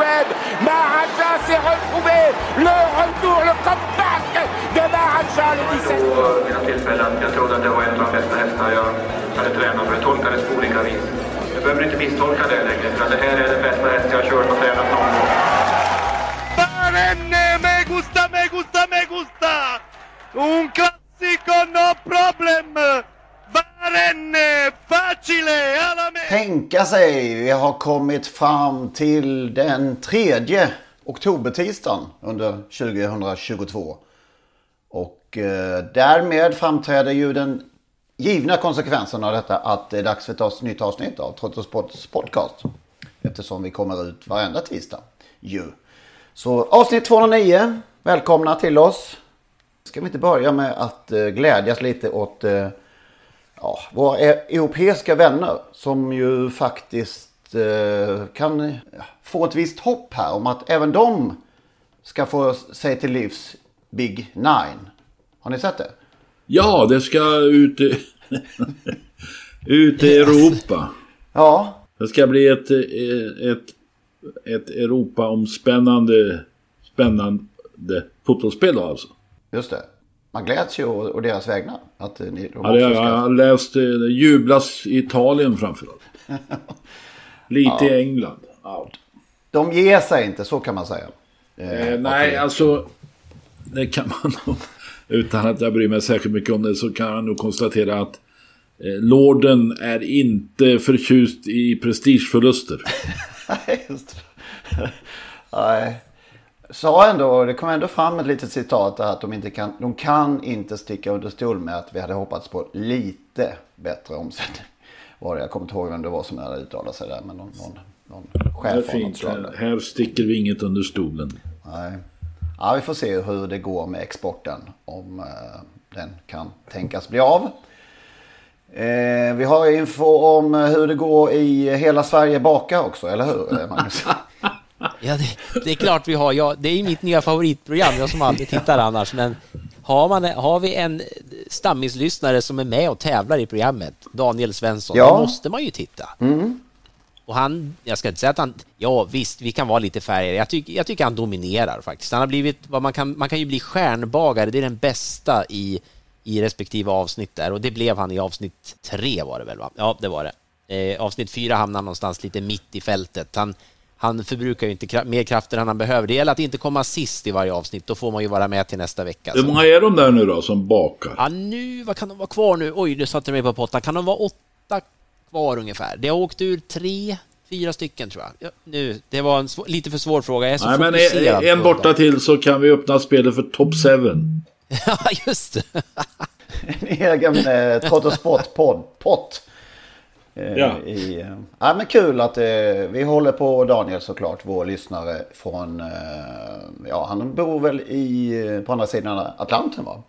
Webb. Maharaja s'est retrouvé. Le retour, le comeback de Maharaja le 17. mina tillfällen. Jag trodde att det var en av de bästa hästar jag hade tränat för. Jag tolkade det på olika vis. Du behöver inte misstolka det längre, för det här är den bästa häst jag har kört och tränat någon gång. Barenne, me gusta, me gusta, me gusta! Un classico, no problem! Barenne, facile, alla me! Tänka sig, vi har kommit fram till den tredje oktobertisdagen under 2022. Och eh, därmed framträder ju den givna konsekvensen av detta att det är dags för ett nytt avsnitt av Trottosports podcast. Eftersom vi kommer ut varenda tisdag. Ju. Så avsnitt 209, välkomna till oss. Ska vi inte börja med att eh, glädjas lite åt eh, ja, våra e- europeiska vänner som ju faktiskt eh, kan få ett visst hopp här om att även de ska få sig till livs Big Nine. Har ni sett det? Ja, det ska ut i, ut i Europa. Ja, Det ska bli ett, eh, ett, ett Europa-omspännande spännande fotbollsspel alltså. just det. Man gläds ju å deras vägnar. Att eh, ni, de Ja, det, också jag ska- har läst eh, det jublas i Italien framförallt. Lite i England. Ja. De ger sig inte, så kan man säga. Eh, nej, alltså det kan man nog, utan att jag bryr mig särskilt mycket om det, så kan jag nog konstatera att eh, Lorden är inte förtjust i prestigeförluster. Nej, just det. Nej. Sa ändå, det kom ändå fram ett litet citat där att de inte kan, de kan inte sticka under stol med att vi hade hoppats på lite bättre omsättning. Var det, jag kommer inte ihåg vem det var som hade uttalat sig där, men någon, någon, någon chef av något slag. Här, här sticker vi inget under stolen. Nej. Ja, vi får se hur det går med exporten. Om eh, den kan tänkas bli av. Eh, vi har info om eh, hur det går i Hela Sverige bakar också, eller hur eh, Magnus? Ja, det, det är klart vi har. Ja, det är ju mitt nya favoritprogram, jag som aldrig tittar annars. Men har, man, har vi en stammislyssnare som är med och tävlar i programmet, Daniel Svensson, Ja. då måste man ju titta. Mm. Och han, jag ska inte säga att han, ja visst, vi kan vara lite färgade. Jag, tycker jag tycker han dominerar faktiskt. Han har blivit, vad man kan, man kan ju bli stjärnbagare, det är den bästa i, i respektive avsnitt där. Och det blev han i avsnitt tre var det väl va? Ja, det var det. Eh, avsnitt fyra hamnar någonstans lite mitt i fältet. Han, han förbrukar ju inte mer krafter än han behöver. Det gäller att inte komma sist i varje avsnitt, då får man ju vara med till nästa vecka. Hur många är de där nu då som bakar? Ja, nu, vad kan de vara kvar nu? Oj, nu satte mig på pottan. Kan de vara åtta kvar ungefär? Det har åkt ur tre, fyra stycken tror jag. Ja, nu, det var en svår, lite för svår fråga. Jag är så Nej, men en på borta till så kan vi öppna spelet för Top 7. Ja, just det. En egen eh, Trottosport-pott. Eh, Ja. i, eh, ja, men kul att eh, vi håller på Daniel såklart, vår lyssnare från... Eh, ja, han bor väl i, eh, på andra sidan Atlanten va?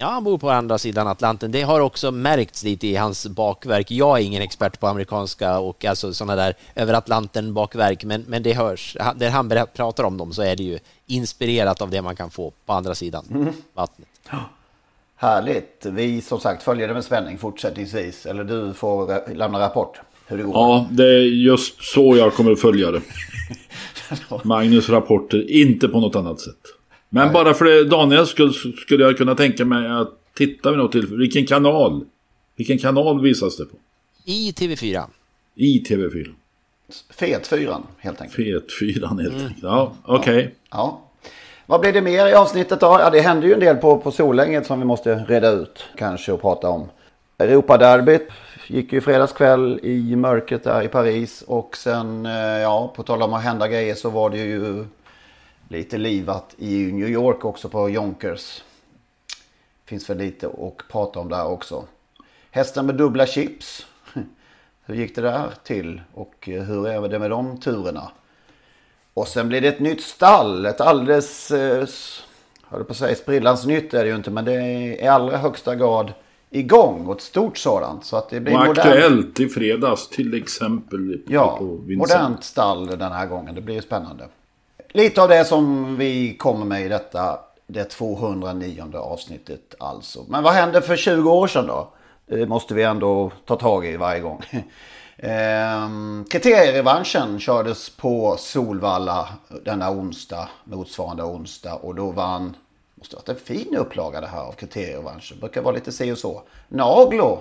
Ja, han bor på andra sidan Atlanten. Det har också märkts lite i hans bakverk. Jag är ingen expert på amerikanska och alltså sådana där över Atlanten bakverk, men, men det hörs. Där han pratar om dem så är det ju inspirerat av det man kan få på andra sidan Mm. vattnet. Härligt. Vi som sagt följer det med spänning fortsättningsvis. Eller du får lämna rapport hur det går. Ja, det är just så jag kommer att följa det. Magnus rapporter, inte på något annat sätt. Men bara för det, Daniel skulle, skulle jag kunna tänka mig att titta vid något tillfälle. Vilken kanal? Vilken kanal visas det på? I TV4. I TV4. Fetfyran helt enkelt. Fetfyran helt enkelt. Ja, okej. Okay. Ja. Vad blir det mer i avsnittet då? Ja, det händer ju en del på, på Solänget som vi måste reda ut kanske och prata om. Europaderbyt gick ju fredagskväll i mörkret där i Paris och sen, eh, ja, på tal om att hända grejer så var det ju lite livat i New York också på Jonkers Finns väl lite att prata om där också. Hästen med dubbla chips. Hur gick det där till och eh, hur är det med de turerna? Och sen blir det ett nytt stall. Ett alldeles, eh, höll på att säga sprillans nytt är det ju inte. Men det är i allra högsta grad igång och ett stort sådant. Så att det blir och aktuellt i fredags till exempel. Ja, på modernt stall den här gången. Det blir ju spännande. Lite av det som vi kommer med i detta, det 209 avsnittet alltså. Men vad hände för 20 år sedan då? Det måste vi ändå ta tag i varje gång. Ehm, kriterierevanschen kördes på Solvalla denna onsdag, motsvarande onsdag. Och då vann, måste ha varit en fin upplaga det här av kriterierevanschen. Brukar vara lite si och så. Naglo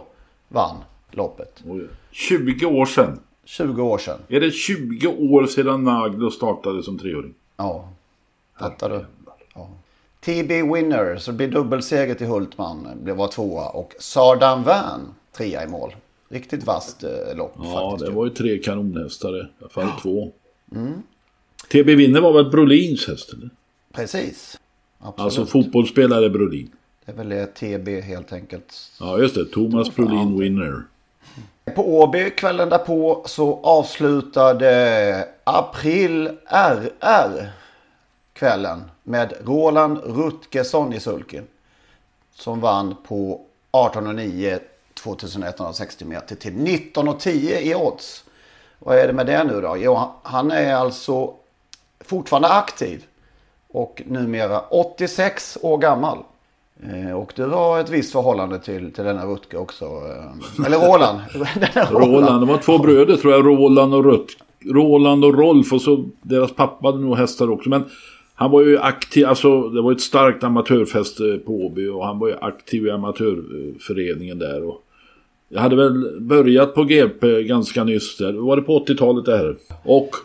vann loppet. 20 år sedan. 20 år sedan. Är det 20 år sedan Naglo startade som treåring? Ja. Fattar du? Ja. TB Winner, så det blir dubbelseger till Hultman. Det var tvåa. Och Sardan Van, trea i mål. Riktigt vasst eh, lopp Ja, faktiskt. det var ju tre kanonhästar. I alla fall ja. två. Mm. TB Winner var väl Brolins häst? Eller? Precis. Absolut. Alltså fotbollsspelare Brolin. Det är väl det TB helt enkelt. Ja, just det. Thomas Brolin Winner. På Åby kvällen därpå så avslutade April RR kvällen med Roland Rutgersson i sulky. Som vann på 18,9 2160 meter till 19,10 i odds. Vad är det med det nu då? Jo, han är alltså fortfarande aktiv. Och numera 86 år gammal. Eh, och du har ett visst förhållande till, till denna Rutger också. Eh, eller Roland. Roland. Roland. De var två bröder tror jag. Roland och Rut. Roland och Rolf. Och så deras pappa hade nog hästar också. Men han var ju aktiv. Alltså det var ett starkt amatörfäste på Åby. Och han var ju aktiv i amatörföreningen där. Och jag hade väl börjat på GP ganska nyss. Där. Var det på 80-talet det här? Och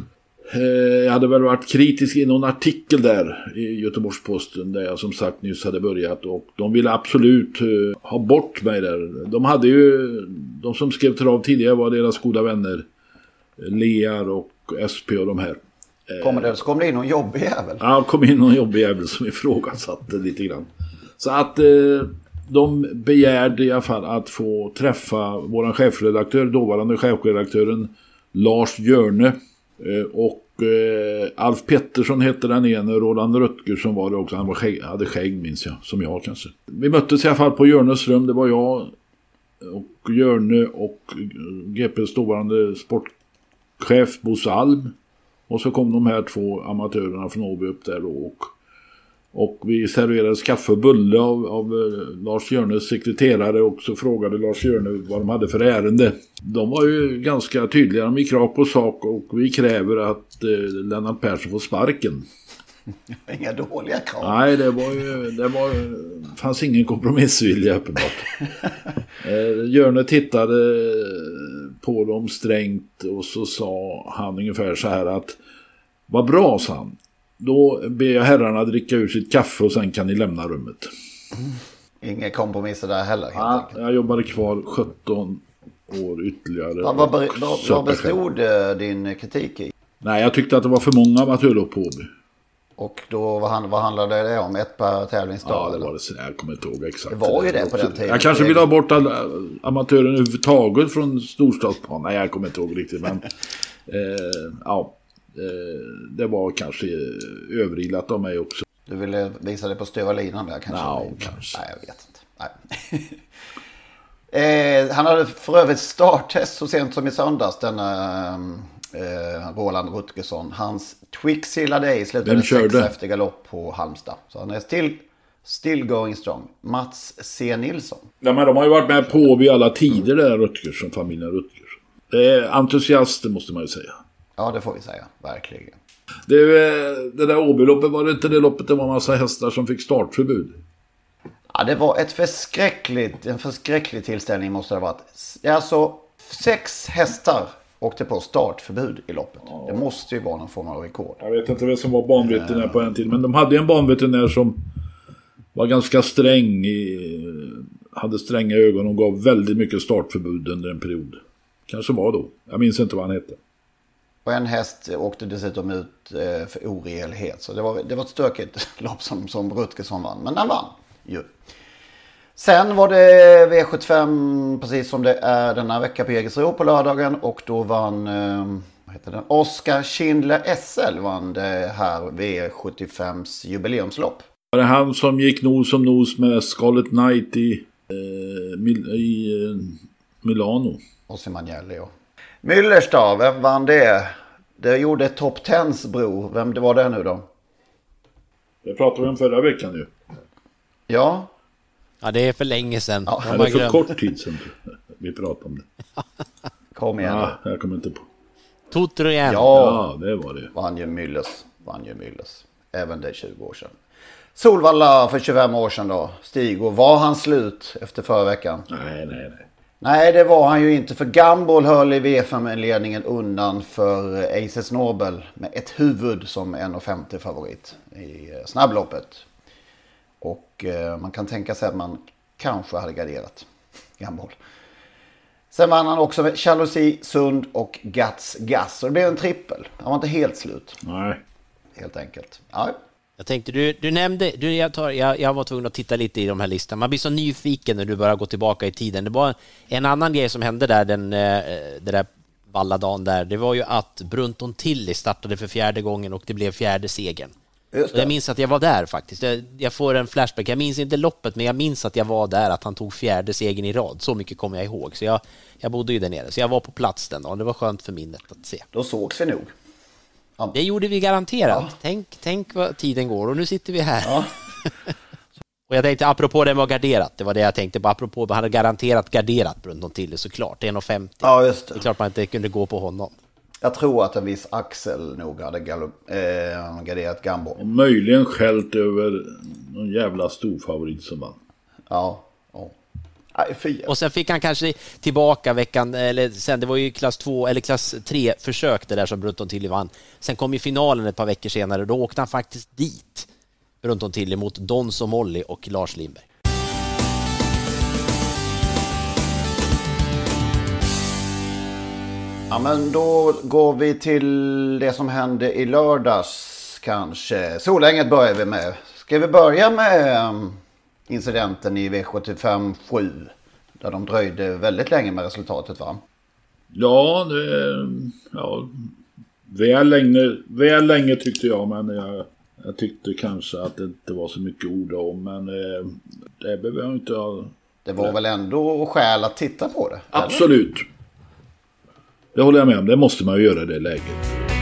eh, jag hade väl varit kritisk i någon artikel där i Göteborgs-Posten där jag som sagt nyss hade börjat och de ville absolut eh, ha bort mig där. De hade ju, de som skrev trav tidigare var deras goda vänner Lear och SP och de här. Kommer det, så kom det in någon jobbig jävel? Ja, kom in någon jobbig jävel som ifrågasatte lite grann. Så att eh, de begärde i alla fall att få träffa vår chefredaktör, dåvarande chefredaktören Lars Hjörne. Eh, och eh, Alf Pettersson hette den ene, Roland Röttger som var det också, han var skägg, hade skägg minns jag, som jag kanske. Vi möttes i alla fall på Hjörnes rum, det var jag och Hjörne och eh, GPs dåvarande sportchef Bosse Alm. Och så kom de här två amatörerna från Åby upp där då och och vi serverades kaffe och bulle av, av eh, Lars Hjörnes sekreterare och så frågade Lars Hjörne vad de hade för ärende. De var ju ganska tydliga, de gick rakt på sak och vi kräver att eh, Lennart Persson får sparken. Inga dåliga krav. Nej, det var ju, det var, fanns ingen kompromissvilja uppenbart. eh, Hjörne tittade på dem strängt och så sa han ungefär så här att vad bra, sa han. Då ber jag herrarna dricka ur sitt kaffe och sen kan ni lämna rummet. Mm. Inga kompromisser där heller helt ja, Jag jobbade kvar 17 år ytterligare. Vad, vad, vad, vad bestod själv. din kritik i? Nej, jag tyckte att det var för många amatörlopp på Åby. Och då, vad, vad handlade det om? Ett per tävlingsdag? Ja, det var det. Jag kommer inte ihåg exakt. Det var ju det på den tiden. Jag kanske vill ha bort amatören överhuvudtaget från storstadsbanan. Nej, jag kommer inte ihåg riktigt. Men, eh, ja. Eh, det var kanske överilat av mig också. Du ville visa det på stöva linan där kanske? Ja, kanske. Nej, jag vet inte. Eh, han hade för övrigt starttest så sent som i söndags, denna eh, Roland Rutgersson. Hans Twixilla Day slutade sex efter galopp på Halmstad. Så han är still, still going strong. Mats C. Nilsson. Ja, men de har ju varit med på vid alla tider där, Rutgersson, familjen Rutgersson. Eh, entusiaster måste man ju säga. Ja, det får vi säga. Verkligen. Det, det där Åbyloppet, var det inte det loppet det var en massa hästar som fick startförbud? Ja, det var ett förskräckligt, en förskräcklig tillställning måste det ha varit. Alltså sex hästar åkte på startförbud i loppet. Ja. Det måste ju vara någon form av rekord. Jag vet inte vem som var banveterinär på den tiden. Men de hade en banveterinär som var ganska sträng. I, hade stränga ögon och gav väldigt mycket startförbud under en period. Kanske var då. Jag minns inte vad han hette. Och en häst åkte dessutom ut eh, för oregelhet. Så det var, det var ett stökigt lopp som, som Rutgersson vann. Men han vann ju. Sen var det V75 precis som det är denna vecka på Jägersro på lördagen. Och då vann eh, vad heter den? Oskar Schindler SL vann det här V75s jubileumslopp. Var det han som gick nos som nos med Scarlet Knight i, eh, i eh, Milano? Ossimanelli ja. Müllers då, vem vann det? Det gjorde Top Tens bro. Vem det var det nu då? Det pratade vi om förra veckan ju. Ja. Ja, det är för länge sedan. Ja, det är för kort tid sedan vi pratade om det. Kom igen ja, Jag kommer inte på. Totro igen. Ja, ja, det var det. Vann ju Myllers. Vann ju Myllers. Även det 20 år sedan. Solvalla för 25 år sedan då. Stig, och var han slut efter förra veckan? Nej, nej, nej. Nej, det var han ju inte. För Gumball höll i V5-ledningen undan för Aces Nobel med ett huvud som 1,50 favorit i eh, snabbloppet. Och eh, man kan tänka sig att man kanske hade garderat Gumball. Sen vann han också med Jalousie, Sund och Gats Gas. Så det blev en trippel. Han var inte helt slut. Nej. Helt enkelt. Ja. Jag tänkte, du, du nämnde, du, jag, tar, jag, jag var tvungen att titta lite i de här listorna. Man blir så nyfiken när du börjar gå tillbaka i tiden. Det var en annan grej som hände där den, eh, det där valladagen där. Det var ju att Brunton Tilly startade för fjärde gången och det blev fjärde segern. Jag minns att jag var där faktiskt. Jag, jag, får en flashback. Jag minns inte loppet, men jag minns att jag var där, att han tog fjärde segern i rad. Så mycket kommer jag ihåg. Så jag, jag bodde ju där nere, så jag var på plats den dagen. Det var skönt för minnet att se. Då sågs vi nog. Det gjorde vi garanterat. Ja. Tänk, tänk vad tiden går och nu sitter vi här. Ja. och jag tänkte apropå det med garderat, det var det jag tänkte på. Apropå, man hade garanterat garderat Brunton till såklart. 1,50. Ja, just det. det är klart man inte kunde gå på honom. Jag tror att en viss Axel nog hade eh, garderat Gambo. Möjligen skällt över någon jävla storfavorit som vann. Ja. Och sen fick han kanske tillbaka veckan, eller sen, det var ju klass 2 eller klass 3 försök det där som Brunton Tilly vann. Sen kom ju finalen ett par veckor senare, då åkte han faktiskt dit, Brunton Tilly, mot Dons och Molly och Lars Lindberg. Ja men då går vi till det som hände i lördags kanske. Solänget börjar vi med. Ska vi börja med incidenten i V75 7. Där de dröjde väldigt länge med resultatet va? Ja, det, ja väl, länge, väl länge tyckte jag men jag, jag tyckte kanske att det inte var så mycket ord om. Men eh, det behöver jag inte ha... Det var väl ändå skäl att titta på det? Eller? Absolut. Det håller jag med om. Det måste man ju göra i det läget.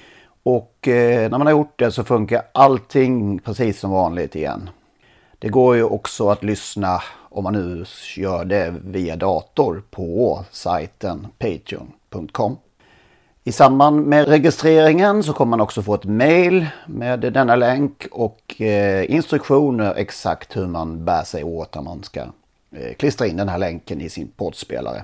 Och eh, när man har gjort det så funkar allting precis som vanligt igen. Det går ju också att lyssna om man nu gör det via dator på sajten patreon.com. I samband med registreringen så kommer man också få ett mail med denna länk och eh, instruktioner exakt hur man bär sig åt när man ska eh, klistra in den här länken i sin poddspelare.